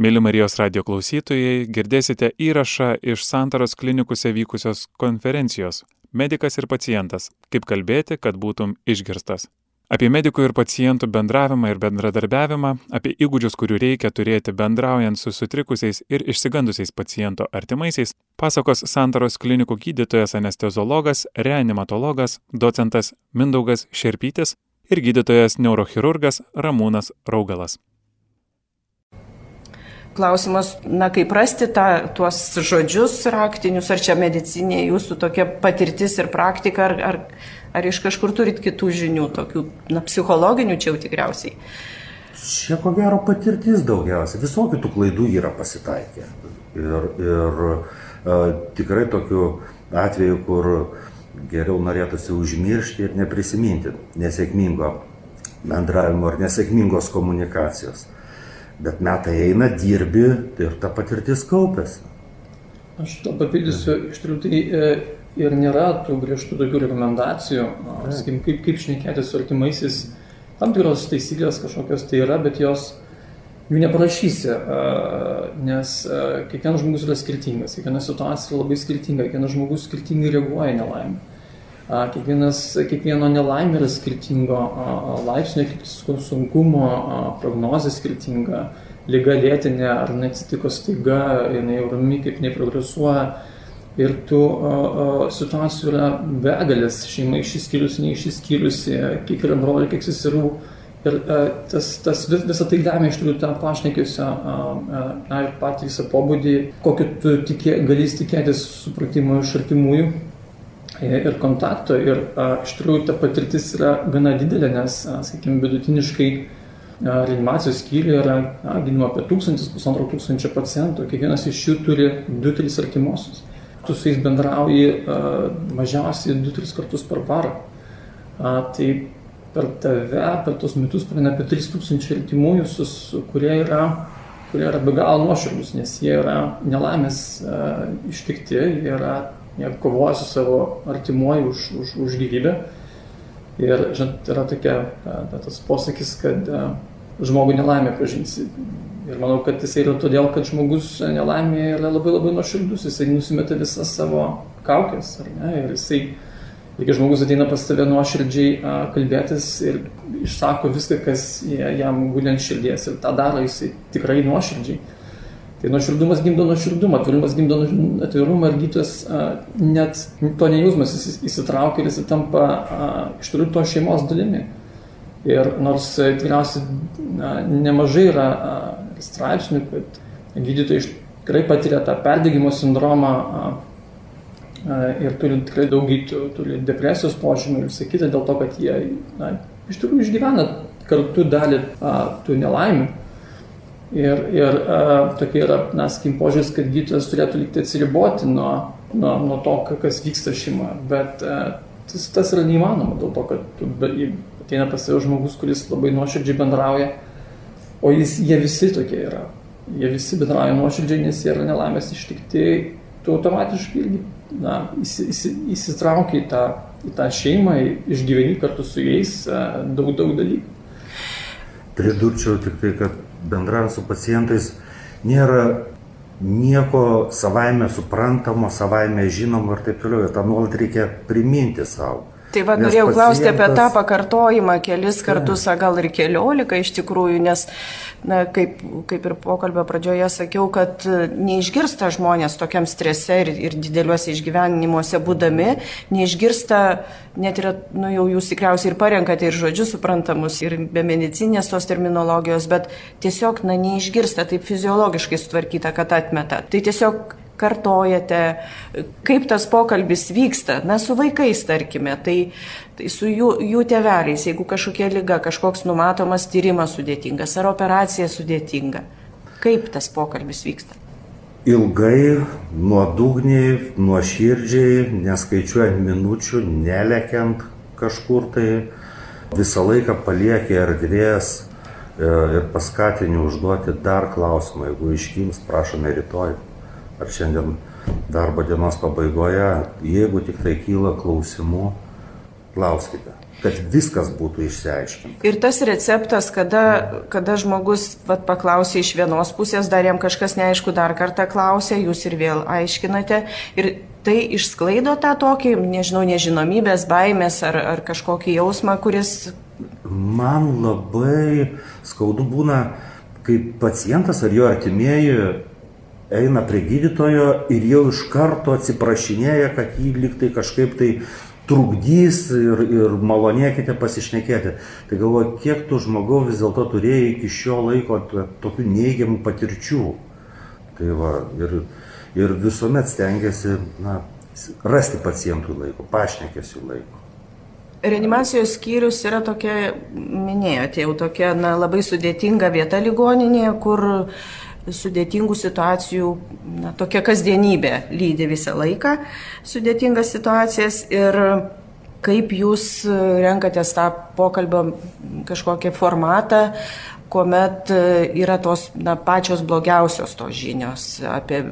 Mėly Marijos radio klausytojai, girdėsite įrašą iš Santaros klinikuse vykusios konferencijos Medikas ir pacientas - kaip kalbėti, kad būtum išgirstas. Apie medikų ir pacientų bendravimą ir bendradarbiavimą, apie įgūdžius, kurių reikia turėti bendraujant su sutrikusiais ir išsigandusiais paciento artimaisiais, pasakos Santaros klinikų gydytojas anesteziologas, reanimatologas, docentas Mindaugas Šerpytis ir gydytojas neurochirurgas Ramūnas Raugalas klausimas, na kaip rasti tą, tuos žodžius raktinius, ar čia medicinė jūsų tokia patirtis ir praktika, ar, ar, ar iš kažkur turit kitų žinių, tokių, na, psichologinių čia jau tikriausiai. Čia ko gero patirtis daugiausia, visokių tų klaidų yra pasitaikę. Ir, ir e, tikrai tokių atvejų, kur geriau norėtųsi užmiršti ir neprisiminti nesėkmingo bendravimo ar nesėkmingos komunikacijos bet metai eina, dirbi ir ta patirtis kaupėsi. Aš to papildysiu, iš tikrųjų tai e, ir nėra tų griežtų tokių rekomendacijų, sakykim, kaip, kaip šnekėti su artimaisiais, tam tikros taisyklės kažkokios tai yra, bet jos jų neparašysi, nes kiekvienas žmogus yra skirtingas, kiekviena situacija yra labai skirtinga, kiekvienas žmogus skirtingai reaguoja nelaimę. Kiekvienas, kiekvieno nelaimė yra skirtingo laipsnio, sunkumo, prognozė skirtinga, lyga lėtinė ar neatsitiko staiga, jinai rami, kaip neprogresuoja. Ir tų situacijų yra begalės, šeima išsiskyrusi, neišsiskyrusi, kiek yra brolių, kiek seserų. Ir tas, tas vis, visą tai lemia iš tikrųjų tą pašnekiusią ir patį visą pobūdį, kokį tu tikė, galės tikėtis supratimo iš artimųjų ir kontakto. Ir a, iš tikrųjų ta patirtis yra gana didelė, nes, sakykime, vidutiniškai a, reanimacijos skyriuje yra gydimo apie tūkstantis, pusantro tūkstančio pacientų. Kiekvienas iš jų turi 2-3 artimuosius. Tu su jais bendrauji a, mažiausiai 2-3 kartus per parą. A, tai per tave, per tos metus praeina apie 3000 artimųjų, kurie yra kurie yra be galo nuoširdus, nes jie yra nelaimės uh, ištikti, jie yra jie kovoja su savo artimuoju už, už, už gyvybę. Ir žinot, yra tokia, ta, tas posakis, kad žmogų nelaimė pažinsi. Ir manau, kad jisai yra todėl, kad žmogus nelaimė yra labai labai nuoširdus, jisai nusimeta visas savo kaukės, ar ne? Ir jisai, kai žmogus ateina pas tave nuoširdžiai kalbėtis ir išsako viską, kas jam ant širdies ir tą daro jisai tikrai nuoširdžiai Tai nuoširdumas gimdo nuoširdumą, atvirumas gimdo atvirumą ir gydytojas net to nejausmas įsitraukia ir jis tampa iš tikrųjų to šeimos dalimi. Ir nors tikriausiai nemažai yra straipsnių, kad gydytojai tikrai patiria tą perdėgymo sindromą ir turi tikrai daug gydytojų, turi depresijos požymių ir visą kitą dėl to, kad jie na, iš tikrųjų išgyvena kartu dalį a, tų nelaimių. Ir, ir tokia yra, na, sakykim, požiūris, kad gydytojas turėtų likti atsiriboti nuo, nuo, nuo to, kas vyksta šeimoje. Bet uh, tas, tas yra neįmanoma dėl to, kad ateina pas save žmogus, kuris labai nuoširdžiai bendrauja, o jis, jie visi tokie yra. Jie visi bendrauja nuoširdžiai, nes jie yra nelaimės ištikti, tu automatiškai irgi na, įsi, įsi, įsitraukia į tą, į tą šeimą, išgyveni kartu su jais daug, daug dalykų. Pridurčiau tik tai, kad bendraujant su pacientais nėra nieko savaime suprantamo, savaime žinomo ir taip toliau. Ir tą nuolat reikia priminti savo. Tai vad norėjau pacientas... klausti apie tą pakartojimą kelis kartus, a gal ir keliolika iš tikrųjų, nes, na, kaip, kaip ir pokalbio pradžioje sakiau, kad neišgirsta žmonės tokiam strese ir, ir dideliuose išgyvenimuose būdami, neišgirsta, net ir, nu, jau jūs tikriausiai ir parenkate ir žodžius suprantamus, ir be medicinės tos terminologijos, bet tiesiog, na, neišgirsta, taip fiziologiškai sutvarkyta, kad atmeta. Tai tiesiog kartojate, kaip tas pokalbis vyksta, na, su vaikais, tarkime, tai, tai su jų, jų teveliais, jeigu kažkokia lyga, kažkoks numatomas tyrimas sudėtingas ar operacija sudėtinga, kaip tas pokalbis vyksta? Ilgai, nuodugniai, nuoširdžiai, neskaičiuojant minučių, nelekiant kažkur tai, visą laiką paliekė erdvės e, ir paskatini užduoti dar klausimą, jeigu iškims, prašome rytoj ar šiandien darbo dienos pabaigoje, jeigu tik tai kyla klausimų, klauskite. kad viskas būtų išsiaiškinta. Ir tas receptas, kada, kada žmogus vat, paklausė iš vienos pusės, dar jam kažkas neaišku, dar kartą klausė, jūs ir vėl aiškinate. Ir tai išsklaido tą tokį, nežinau, nežinomybės, baimės ar, ar kažkokį jausmą, kuris... Man labai skaudu būna, kai pacientas ar jo artimieji eina prie gydytojo ir jau iš karto atsiprašinėja, kad jį liktai kažkaip tai trukdys ir, ir malonėkite pasišnekėti. Tai galvoju, kiek tu žmogau vis dėlto turėjai iki šio laiko tokių neigiamų patirčių. Tai va, ir, ir visuomet stengiasi na, rasti pacientui laiko, pašnekėsiu laiko. Reanimacijos skyrius yra tokia, minėjote, jau tokia na, labai sudėtinga vieta ligoninėje, kur sudėtingų situacijų, na, tokia kasdienybė lydi visą laiką sudėtingas situacijas ir kaip jūs renkatės tą pokalbio kažkokį formatą, kuomet yra tos na, pačios blogiausios tos žinios apie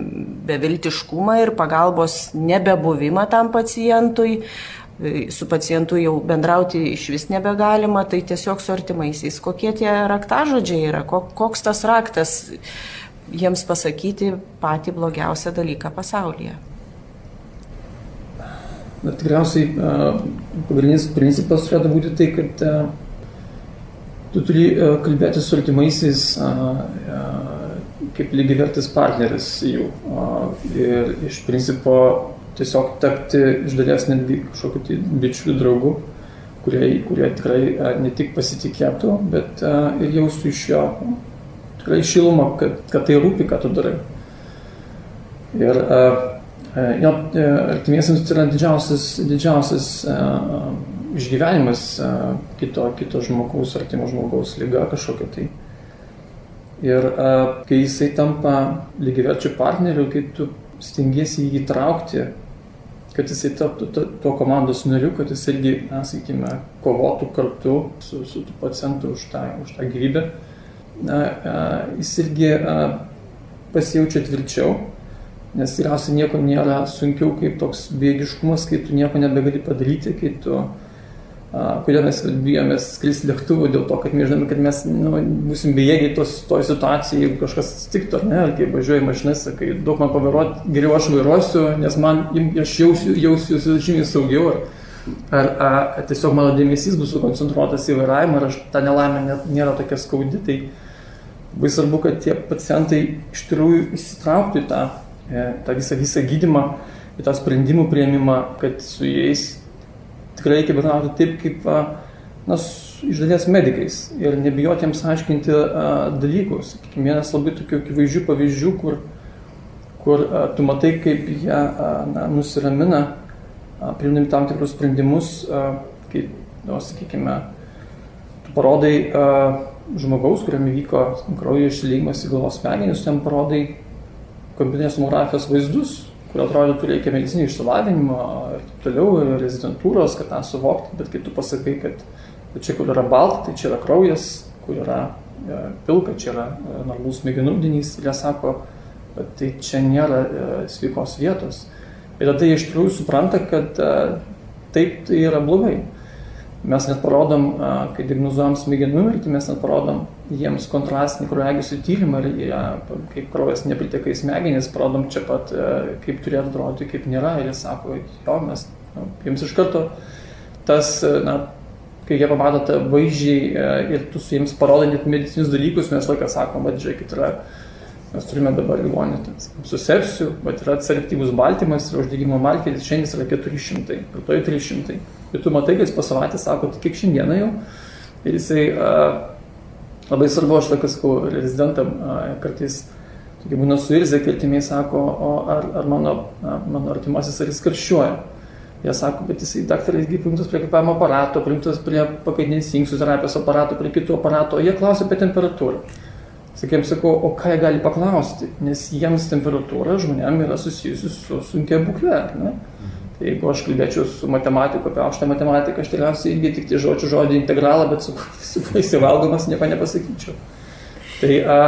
beviltiškumą ir pagalbos nebebuvimą tam pacientui, su pacientu jau bendrauti iš vis nebegalima, tai tiesiog su artimaisiais. Kokie tie raktažodžiai yra, koks tas raktas jiems pasakyti patį blogiausią dalyką pasaulyje. Na, tikriausiai pagrindinis principas turėtų būti tai, kad tu turi kalbėti su artimaisiais kaip lygivertis partneris jų. Ir iš principo tiesiog tapti iš dalies netgi kažkokiu tai bičiuliu draugu, kurie, kurie tikrai ne tik pasitikėtų, bet ir jaustų iš jo tikrai šilumą, kad, kad tai rūpi, ką tu darai. Ir jo artimiesiams tai yra didžiausias, didžiausias išgyvenimas kito, kito žmogaus, artimo žmogaus lyga kažkokia tai. Ir kai jisai tampa lygiverčių partneriu, kai tu stengiasi jį įtraukti, kad jisai taptų to komandos nariu, kad jis irgi, na, sakykime, kovotų kartu su, su pacientu už tą, už tą gyvybę. Jis irgi pasijaučia tvirčiau, nes tikriausiai nieko nėra sunkiau kaip toks bėgiškumas, kai tu nieko nebegali padaryti, kai tu, kodėl mes bijomės skristi lėktuvu, dėl to, kad mes žinome, kad mes nu, būsim bejėgiai tos, toj situacijai, jeigu kažkas atsitiktų, ar ne, kai važiuoju mašinas, kai daug man pavairuoti, geriau aš vairuosiu, nes man, aš jausiu, jausiu žymiai saugiau. Ar, ar, ar tiesiog mano dėmesys bus sukoncentruotas į vairavimą, ar aš ta nelaimė nėra tokia skaudi. Tai, Labai svarbu, kad tie pacientai iš tikrųjų įsitrauktų į tą, e, tą visą, visą gydimą, į tą sprendimų prieimimą, kad su jais tikrai reikia bendrauti taip, kaip na, iš dalies medikais ir nebijoti jiems aiškinti a, dalykus. Sakykime, vienas labai tokių akivaizdžių pavyzdžių, kur, kur a, tu matai, kaip jie a, na, nusiramina, priimdami tam tikrus sprendimus, a, kai, nu, sakykime, tu parodai a, žmogaus, kuriam įvyko kraujo išsiliejimas į galvos smegenis, ten parodai kompiuterinės tomografijos vaizdus, atrodytų reikia medicinio išsilavinimo ir taip toliau, rezidentūros, kad tą suvokti, bet kai tu pasakai, kad, čia kur yra balta, tai čia yra kraujas, kur yra e, pilka, čia yra e, normalus smegenų audinys, ir jie sako, tai čia nėra e, sveikos vietos. Ir tada jie iš tikrųjų supranta, kad taip tai yra blogai. Mes net parodom, kai diagnozuojam smegenų mirtį, mes net parodom jiems kontrastinį kraujagyslių tyrimą ir jie, kaip kraujas nepriteka į smegenis, parodom čia pat, kaip turėtų atrodyti, kaip nėra. Ir jie sako, jo, mes, nu, jiems iš karto tas, na, kai jie pamato tą vaizdžiai ir tu su jiems parodai net medicinius dalykus, mes laiką sakom, bet žiūrėkit, yra Mes turime dabar ligoninę su sepsiu, bet yra selektyvus baltymas ir uždegimo markeris, šiandien yra 400, rytoj 300. Ir tu matai, kad jis po savaitės sako, tai kiek šiandieną jau. Ir jisai a, labai svarbu, aš tokia sakau, rezidentam a, kartais tokie būna suirzę, keltimiai sako, o ar, ar mano, a, mano artimasis ar jis karščiuoja. Jie sako, bet jisai daktaras priimtas prie kvepavimo aparato, priimtas prie pakaitinės inksų terapijos aparato, prie kitų aparato, o jie klausia apie temperatūrą. Sakėm, sakau, o ką jie gali paklausti, nes jiems temperatūra žmonėm yra susijusi su sunkia būklė. Ne? Tai jeigu aš kalbėčiau su matematiku apie aukštą matematiką, aš tikriausiai irgi tik tai žodžiu žodį integralą, bet su, su įsivalgomas nieko nepasakyčiau. Tai a,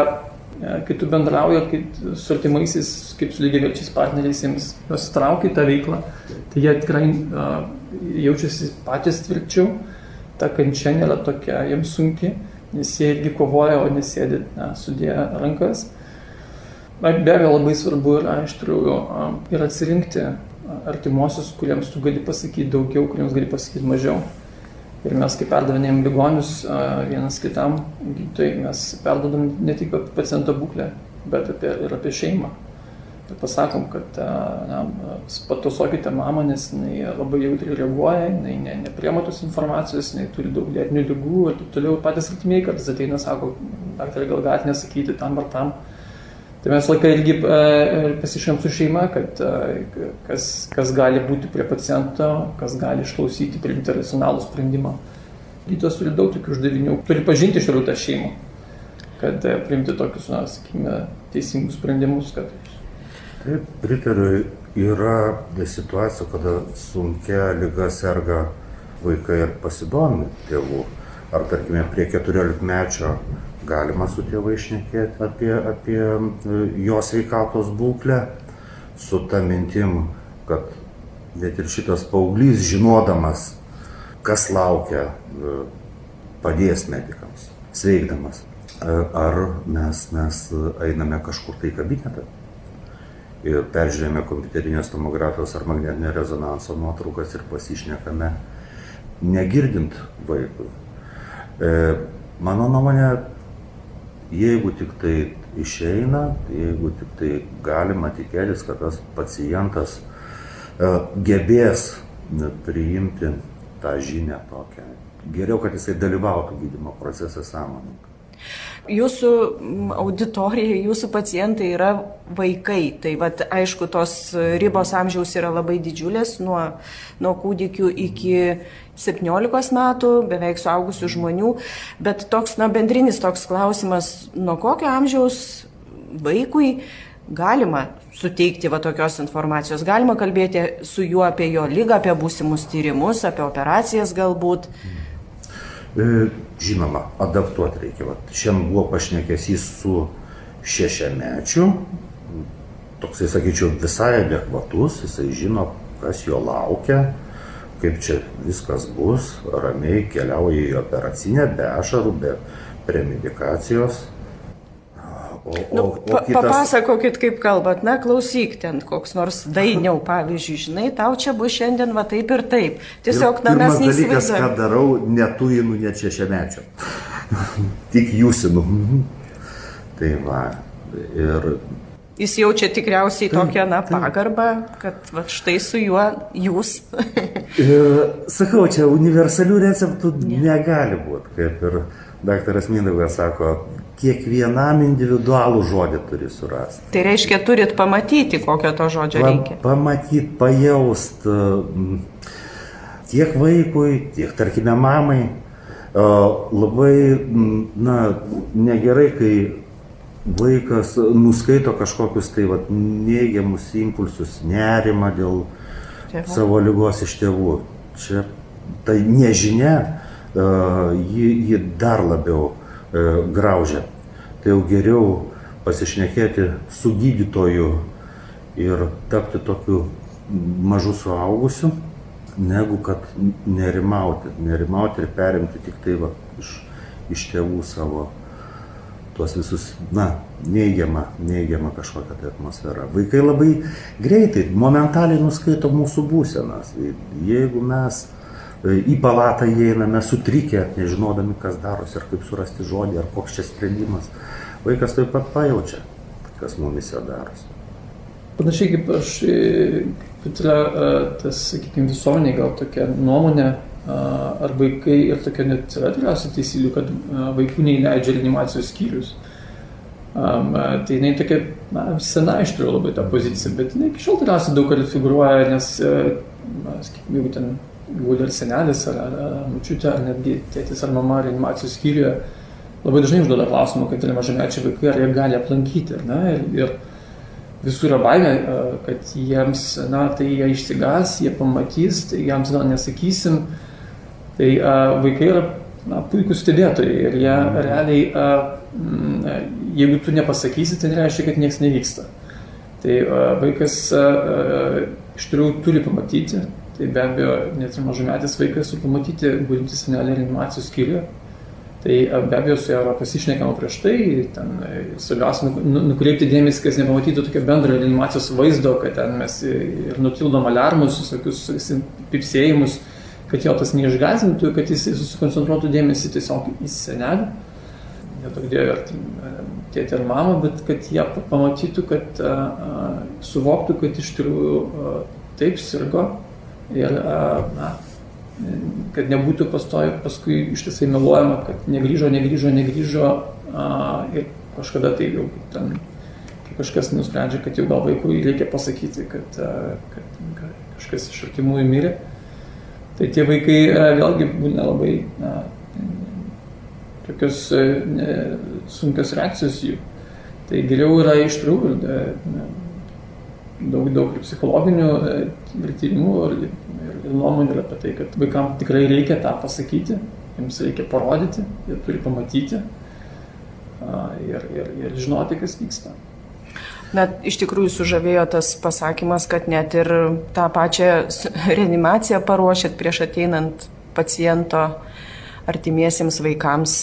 kai tu bendrauji kai su artimaisiais, kaip su lygiaverčiais partneriais, jiems juos traukia tą veiklą, tai jie tikrai a, jaučiasi patys tvirčiau ta kančia nėra tokia jiems sunki, nes jie irgi kovoja, o nesėdi sudėję rankas. Be abejo, labai svarbu yra iš tikrųjų ir atsirinkti artimuosius, kuriems tu gali pasakyti daugiau, kuriems gali pasakyti mažiau. Ir mes, kai perdavinėjom ligonius vienas kitam gydytojai, mes perdodam ne tik apie paciento būklę, bet apie, ir apie šeimą. Ir pasakom, kad na, patosokite mamą, nes jinai labai jautriai reaguoja, jinai ne, nepriema tos informacijos, jinai turi daug lėtinių lygų ir taip toliau. Patys artimiai kartais ateina, sako, daktarai gal galite nesakyti tam ar tam. Tai mes laiką irgi pasišėm su šeima, kad kas, kas gali būti prie paciento, kas gali išklausyti, priimti racionalų sprendimą. Gydytojas turi daug tokių uždavinių, turi pažinti iš tikrųjų tą šeimą, kad priimti tokius, na, sakykime, teisingus sprendimus. Kad... Taip, pritariu, yra situacija, kada sunkia lyga serga vaikai ir pasidomi tėvų. Ar tarkime prie 14 mečio galima su tėvai šnekėti apie, apie e, jo sveikatos būklę, su ta mintim, kad net ir šitas paauglys, žinodamas, kas laukia, e, padės medikams, sveikdamas. E, ar mes, mes einame kažkur tai kabinetą ir peržiūrėjome kompiuterinės tomografijos ar magnetinio rezonanso nuotraukas ir pasišnekame, negirdint vaikui. Mano nuomonė, Jeigu tik tai išeina, jeigu tik tai galima tikėtis, kad tas pacientas e, gebės priimti tą žinią tokią. Geriau, kad jisai dalyvautų gydymo procese sąmoningai. Jūsų auditorija, jūsų pacientai yra vaikai. Tai vat, aišku, tos ribos amžiaus yra labai didžiulės, nuo, nuo kūdikių iki 17 metų, beveik suaugusių žmonių. Bet toks, na, bendrinis toks klausimas, nuo kokio amžiaus vaikui galima suteikti va tokios informacijos, galima kalbėti su juo apie jo lygą, apie būsimus tyrimus, apie operacijas galbūt. E, žinoma, adaptuoti reikia. Vat, šiandien buvo pašnekesys su šešiamečiu, toksai, sakyčiau, visai adekvatus, jisai žino, kas jo laukia, kaip čia viskas bus, ramiai keliauja į operacinę, be ašarų, be premedikacijos. O, nu, o, o kitas... Papasakokit, kaip kalbat, na, klausyk ten koks nors dainiau, pavyzdžiui, žinai, tau čia bus šiandien va taip ir taip. Tiesiog, na, mes neįsivaizduojame. dalykas, ką darau, netuinu net šešiamečio. Tik jūsinu. tai va. Ir Jis jaučia tikriausiai tokią, na, pagarbą, kad va, štai su juo jūs. Sakau, čia universalių receptų ne. negali būti, kaip ir daktaras Mindaugas sako, kiekvienam individualų žodį turi surasti. Tai reiškia, turit pamatyti, kokio to žodžio pa, reikia. Pamatyti, pajaust tiek vaikui, tiek, tarkime, mamai. Labai, na, negerai, kai vaikas nuskaito kažkokius tai vat, neigiamus impulsus, nerimą dėl tėvų. savo lygos iš tėvų. Čia tai nežinia, ji, ji dar labiau graužia. Tai jau geriau pasišnekėti su gydytoju ir tapti tokiu mažu suaugusiu, negu kad nerimauti. Nerimauti ir perimti tik tai va, iš, iš tėvų savo tuos visus, na, neigiamą, neigiamą kažkokią tai atmosferą. Vaikai labai greitai, momentaliai nuskaito mūsų būsenas. Jeigu mes e, į palatą įeiname sutrikę, nežinodami, kas darosi, ar kaip surasti žodį, ar koks čia sprendimas, vaikas taip pat pajaučia, kas mumise darosi. Panašiai kaip aš, e, kad yra e, tas, sakykime, visuomeniai gal tokia nuomonė, ar vaikai ir tokia net yra tikriausiai taisyklių, kad vaikų neįleidžia reanimacijos skyrius. Um, tai jinai tokia na, sena iš tikrųjų labai ta pozicija, bet jinai iki šiol tikriausiai daug kartų figuruoja, nes, na, sakykime, jeigu ten guli ar senelis, ar, ar, ar mučiutė, ar netgi tėtis ar mama reanimacijos skyriuje, labai dažnai užduoda klausimą, kad yra mažamečiai vaikai, ar jie gali aplankyti, ne, ir, ir visų yra baimė, kad jiems, na, tai jie išsigas, jie pamatys, tai jiems gal nesakysim, Tai a, vaikai yra na, puikūs stebėtojai ir jie mhm. realiai, a, m, jeigu tu nepasakysi, tai nereiškia, kad niekas nevyksta. Tai a, vaikas a, a, iš tikrųjų turi pamatyti, tai be abejo net ir mažametis vaikas su pamatyti gulintį senelį reanimacijos skyriuje. Tai be abejo su ja yra pasišnekama prieš tai, ten svarbiausia nu, nukreipti dėmesį, kas nepamatytų tokio bendro reanimacijos vaizdo, kad ten mes ir nutildom alarmus, visokius pipsėjimus, kad jo tas neišgazintų, kad jis susikoncentruotų dėmesį tiesiog į senelį. Dievo ir tėtį ir mamą, bet kad jie pamatytų, kad a, a, suvoktų, kad iš tikrųjų taip sirgo ir na, kad nebūtų pastoju paskui ištisai meluojama, kad negryžo, negryžo, negryžo ir kažkada tai jau ten kažkas nusprendžia, kad jau gal vaikui reikia pasakyti, kad, kad, kažkas iš artimųjų mirė. Tai tie vaikai vėlgi būna labai a, tokios ne, sunkios reakcijos jų. Tai geriau yra iš tikrųjų daug, daug ir psichologinių ir tyrimų ir, ir, ir nuomonių apie tai, kad vaikams tikrai reikia tą pasakyti, jiems reikia parodyti, jie turi pamatyti ir, ir, ir žinoti, kas vyksta. Bet iš tikrųjų sužavėjo tas pasakymas, kad net ir tą pačią reanimaciją paruošėt prieš ateinant paciento artimiesiems vaikams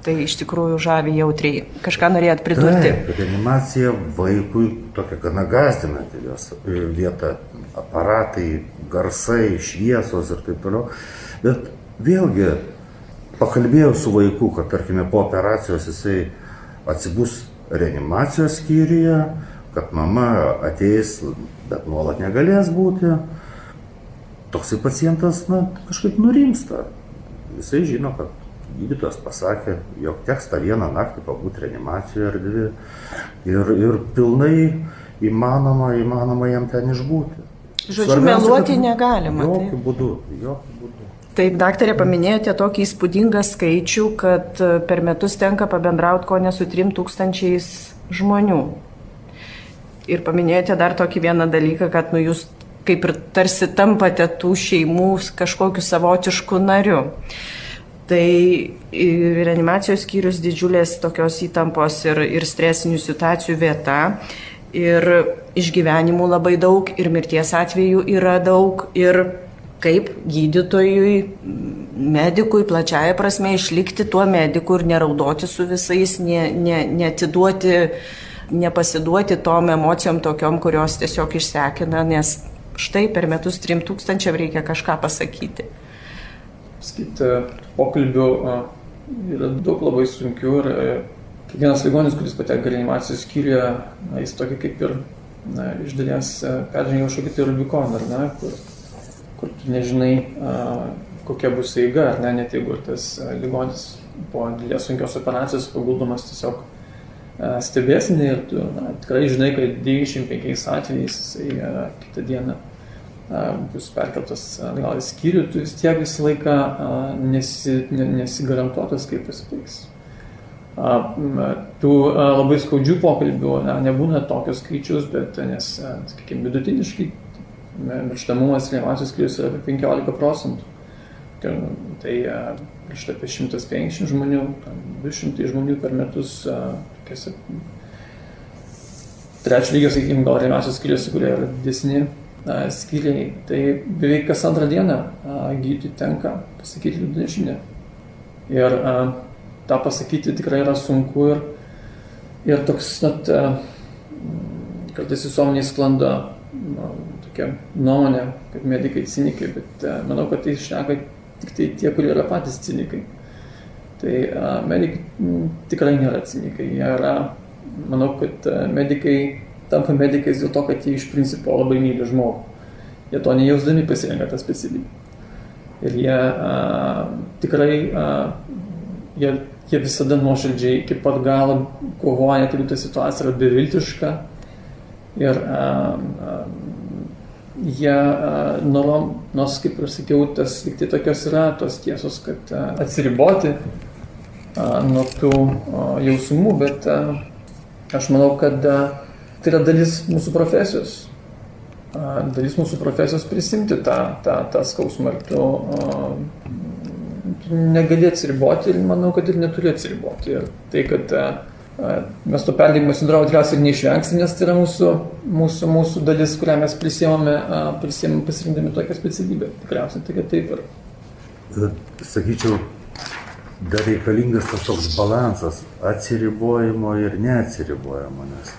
Tai iš tikrųjų žavi jautriai. Kažką norėjot pridurti? Taip, reanimacija vaikui tokia gana gazdinanti jos e, vieta, aparatai, garsai, šviesos ir taip toliau. Bet vėlgi, pakalbėjau su vaiku, kad tarkime po operacijos jisai atsibus reanimacijos skyriuje, kad mama ateis, bet nuolat negalės būti. Toksai pacientas, na, kažkaip nurimsta. Jisai žino, kad gydytojas pasakė, jog teks tą vieną naktį pabūti reanimacijoje ar dvi ir, ir pilnai įmanoma, įmanoma jam ten išbūti. Žodžiu, meluoti negalima. Jokių taip. būdų, jokių būdų. Taip, daktarė, paminėjote tokį įspūdingą skaičių, kad e, per metus tenka pabendrauti ko ne su 3000 žmonių. Ir paminėjote dar tokį vieną dalyką, kad nu, jūs kaip ir tarsi tampate tų šeimų kažkokiu savotišku nariu. Tai reanimacijos skyrius didžiulės tokios įtampos ir, ir stresinių situacijų vieta. Ir išgyvenimų labai daug, ir mirties atvejų yra daug, ir kaip gydytojui, medikui, plačiaja prasme, išlikti tuo mediku ir neraudoti su visais, ne, ne, netiduoti, nepasiduoti tom emocijom tokiom, kurios tiesiog išsekina, nes štai per metus 3000 reikia kažką pasakyti sakyti, pokalbių yra daug labai sunkių ir e, kiekvienas ligonis, kuris patenka reanimacijos skyriuje, jis tokį kaip ir na, iš dalies e, peržengia kažkokį tai Rubikoną, ar ne, kur, kur tu nežinai, a, kokia bus eiga, ar ne, net jeigu tas ligonis po didelės sunkios operacijos paguldomas tiesiog stebėsinai ir tu na, tikrai žinai, kad 95 atvejais jisai kitą dieną bus perkeltas atgal į skyrių, tu vis tiek visą laiką nesi, nesigarantuotas, kaip pasibaigs. Tų labai skaudžių pokalbių na, nebūna tokios skaičius, bet nes, sakykime, vidutiniškai mirštamumas reanimacijos skyrius yra apie 15 procentų. Tai, štai apie 150 žmonių, 200 žmonių per metus, tokiuose trečio lygio, sakykime, gal reanimacijos skyriuose, kurie yra didesni skyriai, tai beveik kas antrą dieną gydyti tenka pasakyti liūdną žinią. Ir a, tą pasakyti tikrai yra sunku ir, ir toks, net, a, kartais visuomeniai sklando na, tokia nuomonė, kad medikai cinikai, bet a, manau, kad tai išneka tik tai tie, kurie yra patys cinikai. Tai a, medikai m, tikrai nėra cinikai, jie yra, manau, kad a, medikai tampa medikais dėl to, kad jie iš principo labai myli žmogų. Jie to nejausdami pasirenka tą specialybę. Ir jie a, tikrai, a, jie, jie visada nuoširdžiai iki pat galo kovoja, jeigu ta situacija yra beviltiška. Ir a, a, jie, a, norom, nors kaip ir sakiau, tas tik tai tokios yra tos tiesos, kad a, atsiriboti a, nuo tų a, jausmų, bet a, aš manau, kad a, tai yra dalis mūsų profesijos. Dalis mūsų profesijos prisimti tą, tą, tą skausmą ir tu, tu negali atsiriboti ir manau, kad ir neturi atsiriboti. Ir tai, kad Mes to perdegimo sindromo tikriausiai neišvengsim, nes tai yra mūsų, mūsų, mūsų dalis, kurią mes prisėmame, prisėmame pasirinkdami tokią specialybę. Tikriausiai tai taip ir. Sakyčiau, dar reikalingas tas toks balansas atsiribojimo ir neatsiribojimo, nes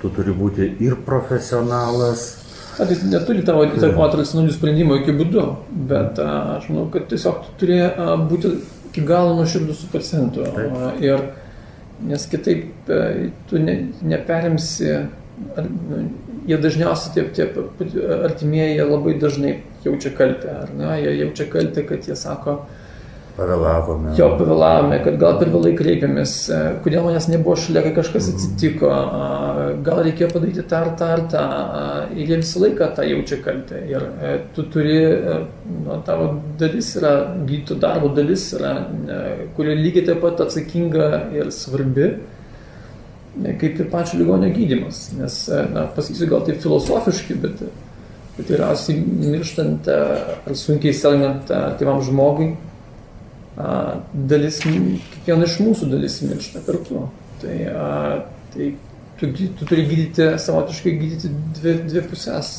tu turi būti ir profesionalas. A, tai neturi tavo įtakoti racionalių sprendimų jokių būdų, bet a, aš manau, kad tiesiog tu turi būti iki galo nuoširdus su pacientu. A, ir, nes kitaip tu ne, neperimsi, ar, nu, jie dažniausiai tie, tie artimieji labai dažnai jaučia kaltę, ar ne, jie jaučia kaltę, kad jie sako, Pavėlavome. Jo, pavėlavome, kad gal per vėlai kreipėmės, e, kodėl manęs nebuvo šalia, kai kažkas Mhm. atsitiko, gal reikėjo padaryti tą ar tą ar tą. Ir jie visą laiką tą jaučia kaltę. Ir e, tu turi, nu, tavo dalis yra, gydyto darbo dalis yra, kuri lygiai taip pat atsakinga ir svarbi kaip ir pačio ligonio gydimas. Nes, na, pasakysiu gal taip filosofiškai, bet, bet tikriausiai mirštant ar sunkiai selgiant tėvam žmogui, dalis, kiekviena iš mūsų dalis miršta kartu. Tai, tai tu, tu turi gydyti, savotiškai gydyti dvi, dvi pusės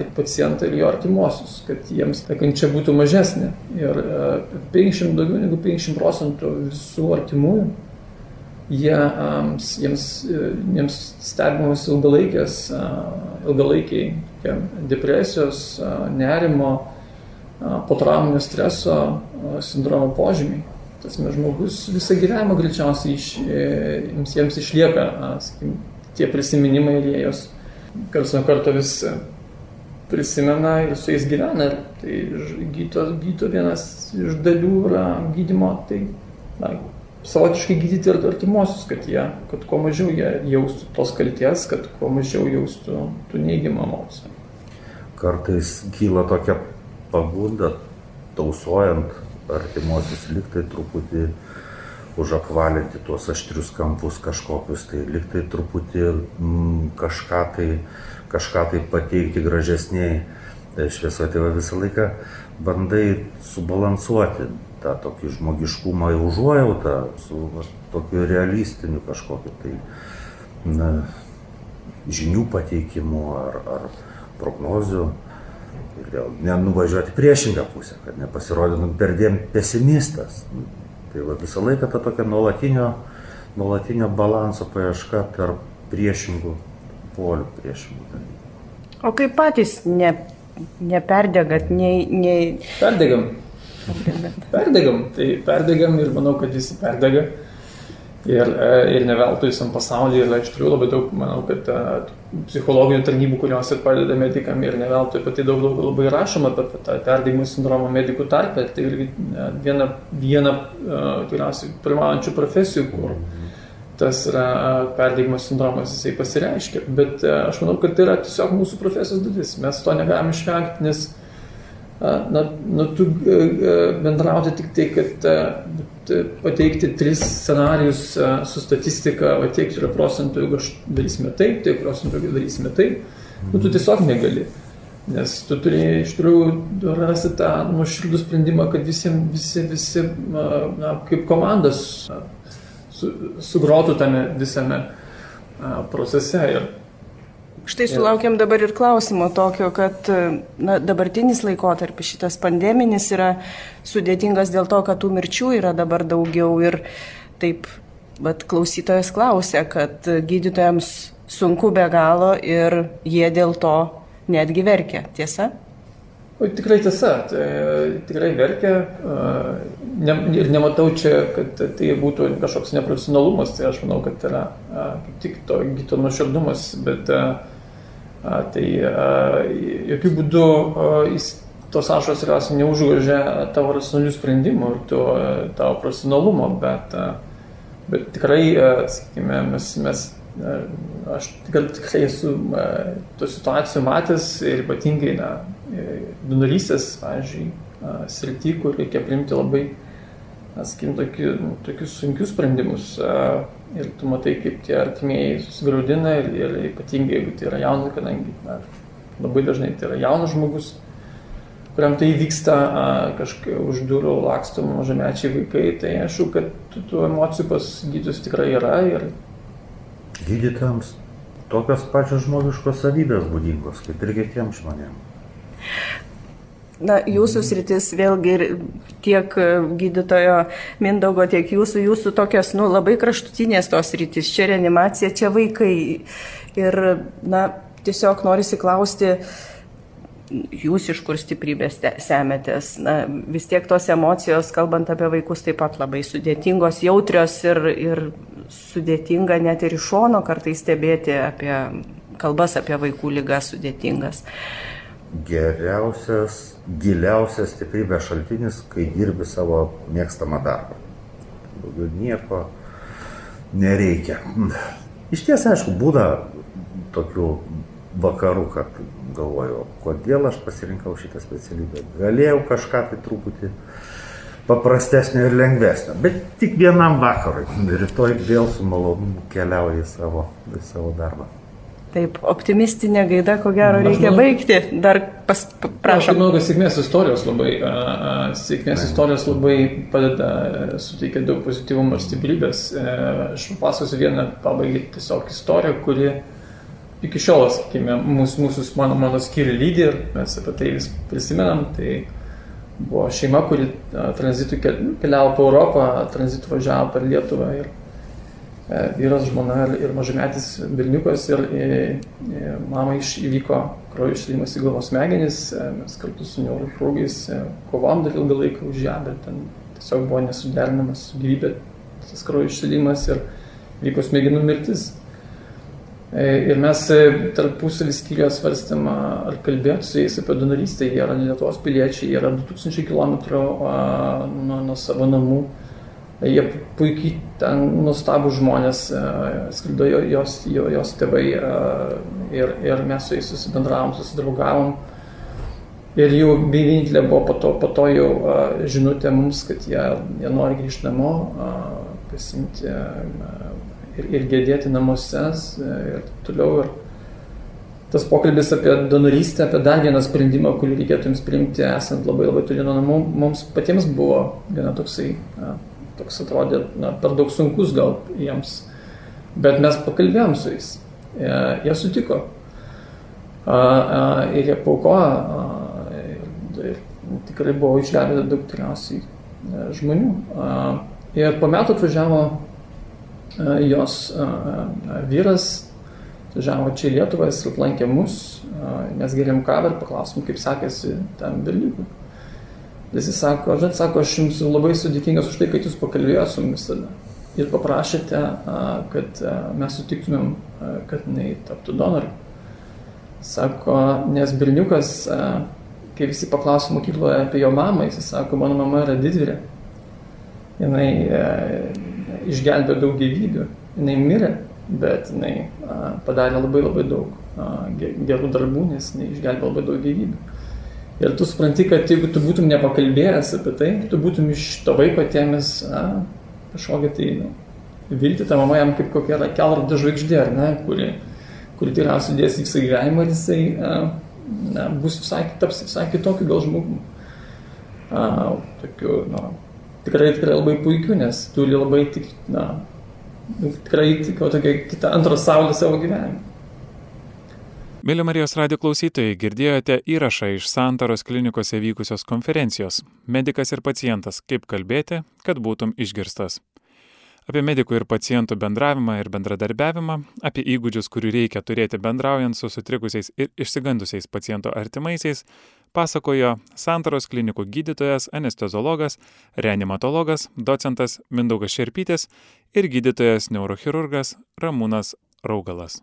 ir pacientą ir jo artimuosius, kad jiems ta kančia būtų mažesnė. Ir 50, daugiau negu 50 procentų visų artimųjų, jie, jiems, jiems stebimos ilgalaikės, ilgalaikiai depresijos, nerimo, potrauminio streso sindromo požymiai. Tas žmogus visą gyvenimą greičiausiai iš, jiems, jiems išlieka sakim, tie prisiminimai ir jie jos karts nuo karto vis prisimena ir su jais gyvena. Ir tai gyto, gyto vienas iš dalių yra gydimo, tai na, savotiškai gydyti ir artimuosius, kad, jie, kad kuo mažiau jie jaustų tos kalties, kad kuo mažiau jaustų tų neigiamų emocijų. Kartais kyla tokia pagunda, tausojant artimuosius liktai truputį užapvalinti tuos aštrius kampus kažkokius, tai liktai truputį mm, kažką, tai, kažką tai pateikti gražesniai. Tai va visą laiką bandai subalansuoti tą tokį žmogiškumą ir užuojautą su va, tokiu realistiniu kažkokiu tai na, žinių pateikimu ar, ar prognozių ir vėl nenuvažiuoti priešingą pusę, kad nepasirodytum perdėm pesimistas. Tai va, visą laiką ta tokia nuolatinio, nuolatinio balanso paieška tarp priešingų polių, priešingų dalykų. O kaip patys ne, neperdegat, nei... nei... Perdegam. Perdegam. Tai perdegam ir manau, kad visi perdega. Ir, ir ne veltui visam pasaulyje yra iš tikrųjų labai daug, manau, kad psichologinių tarnybų, kurios ir padeda medikam ir ne veltui apie tai daug, daug labai rašoma apie tą perdegimų sindromą medikų tarpe. Tai irgi viena, viena tikriausiai pirmaujančių profesijų, kur tas yra perdegimo sindromas, jisai pasireiškia. Bet aš manau, kad tai yra tiesiog mūsų profesijos dalis. Mes to negalime išvengti, nes na, na, tu bendrauti tik tai, kad pateikti tris scenarius su statistika, o tiek yra procentų, jeigu darysime taip, tiek procentų, jeigu darysime taip, nu, tu tiesiog negali. Nes tu turi iš tikrųjų rasti tą nuoširdų sprendimą, kad visiems, visi, visi, na, kaip komandas su, sugrotų tame visame procese. Ir Štai sulaukėm dabar ir klausimo tokio, kad na, dabartinis laikotarpis, šitas pandeminis yra sudėtingas dėl to, kad tų mirčių yra dabar daugiau ir taip, bet klausytojas klausia, kad gydytojams sunku be galo ir jie dėl to netgi verkia. Tiesa? O tikrai tiesa, tai, tikrai verkia ne, ir nematau čia, kad tai būtų kažkoks neprofesionalumas, tai aš manau, kad yra kaip tik to gyto nuoširdumas, bet a, tai a, jokių būdų a, jis, tos ašos tikriausiai neužgožia tavo racionalių sprendimų ir to, tavo profesionalumo, bet, a, bet tikrai, sakykime, mes, mes aš tikrai, tikrai esu tų situacijų matęs ir ypatingai, na, donorystės, pavyzdžiui, srity, kur reikia priimti labai, sakykim, tokius, sunkius sprendimus. Ir tu matai, kaip tie artimieji susigaudina ir, ir ypatingai, jeigu tai yra jaunas, kadangi na, labai dažnai tai yra jaunas žmogus, kuriam tai vyksta kažkaip už durų laksto mažamečiai vaikai, tai aišku, kad tų, tų emocijų pas gydytus tikrai yra ir Gydytams tokios pačios žmogiškos savybės būdingos, kaip ir kitiems žmonėms. Na, jūsų sritis vėlgi ir tiek gydytojo Mindaugo, tiek jūsų, jūsų tokios, nu, labai kraštutinės tos sritis. Čia reanimacija, čia vaikai. Ir, na, tiesiog norisi klausti, jūs iš kur stiprybės semėtės. Na, vis tiek tos emocijos, kalbant apie vaikus, taip pat labai sudėtingos, jautrios ir, ir sudėtinga net ir iš šono kartais stebėti apie kalbas apie vaikų lygas sudėtingas. Geriausias giliausias stiprybės šaltinis, kai dirbi savo mėgstamą darbą. Daugiau nieko nereikia. Iš ties, aišku, būna tokių vakarų, kad galvoju, kodėl aš pasirinkau šitą specialybę. Galėjau kažką tai truputį paprastesnio ir lengvesnio, bet tik vienam vakarui. Rytoj vėl su malonumu keliauju į savo, į savo darbą. Taip, optimistinė gaida, ko gero, reikia manau, baigti. Dar pas, prašom. Aš manau, kad sėkmės istorijos labai, sėkmės istorijos labai padeda, suteikia daug pozityvumo ir stiprybės. E, aš pasakosiu vieną pabaigai tiesiog istoriją, kuri iki šiol, sakykime, mūsų, mūsų mano, mano skyrių lydi ir mes apie tai vis prisimenam. Tai buvo šeima, kuri tranzitų keliavo po Europą, tranzitų važiavo per Lietuvą ir E, vyras, žmona ir, mažametis berniukas ir, ir, ir mama iš, įvyko kraujo išsilimas į galvos smegenis, e, mes kartu su neurochirurgais e, kovom dar ilgą laiką už ją, bet ten tiesiog buvo nesuderinamas su gyvybė tas kraujo išsilimas ir vyko smegenų mirtis. Ir mes tarpusavį skyriuje svarstėm, ar kalbėti su jais apie donorystę, jie yra Lietuvos piliečiai, jie yra 2000 km nuo, nuo savo namų Jie puikiai ten nustabų žmonės, e, skrido jos, jos tėvai e, ir, ir mes su jais susibendravom, susidraugavom. Ir jau vienintelė buvo po to, po to jau e, žinutė mums, kad jie, jie nori grįžti namo, pasimti ir, ir gėdėti namuose ir toliau. Ir tas pokalbis apie donorystę, apie dar vieną sprendimą, kurį reikėtų jums priimti, esant labai labai toli nuo namų, mums patiems buvo gana toksai toks atrodė na, per daug sunkus gal jiems. Bet mes pakalbėjom su jais. E, jie sutiko. A, a, ir jie paukojo. Ir, ir tikrai buvo išgelbėta daug tikriausiai e, žmonių. A, ir po metų atvažiavo a, jos vyras, atvažiavo čia į Lietuvą, jis aplankė mus, mes geriam kavą ir paklausom, kaip sekėsi tam dalykui. Jis sako, žinot, sako, aš jums labai sudėkingas už tai, kad jūs pakalbėjote su mumis tada. Ir paprašėte, kad mes sutiktumėm, kad jinai taptų donorą. Sako, nes berniukas, kai visi paklausė mokykloje apie jo mamą, jis sako, mano mama yra didvyrė. Jinai išgelbėjo daug gyvybių. Jinai mirė, bet jinai padarė labai labai daug gerų darbų, nes jinai išgelbėjo labai daug gyvybių. Ir tu supranti, kad jeigu tu būtum nepakalbėjęs apie tai, tu būtum iš to vaiko tėmės kažkokią tai nu, viltį, ta mama jam kaip kokia yra kelrodė žvaigždė, ar ne, kuri, kuri tikriausiai dės visą gyvenimą ir jisai na, bus visai, taps visai kitokiu gal žmogum. Tokiu, na, tikrai, tikrai labai puikiu, nes turi labai tik, na, tikrai tik tokia kita antro saulė savo gyvenimą. Mėly Marijos radio klausytojai, girdėjote įrašą iš Santaros klinikose vykusios konferencijos Medikas ir pacientas - kaip kalbėti, kad būtum išgirstas. Apie medikų ir pacientų bendravimą ir bendradarbiavimą, apie įgūdžius, kurių reikia turėti bendraujant su sutrikusiais ir išsigandusiais paciento artimaisiais, pasakojo Santaros klinikų gydytojas, anesteziologas, reanimatologas, docentas Mindaugas Šerpytis ir gydytojas neurochirurgas Ramūnas Raugalas.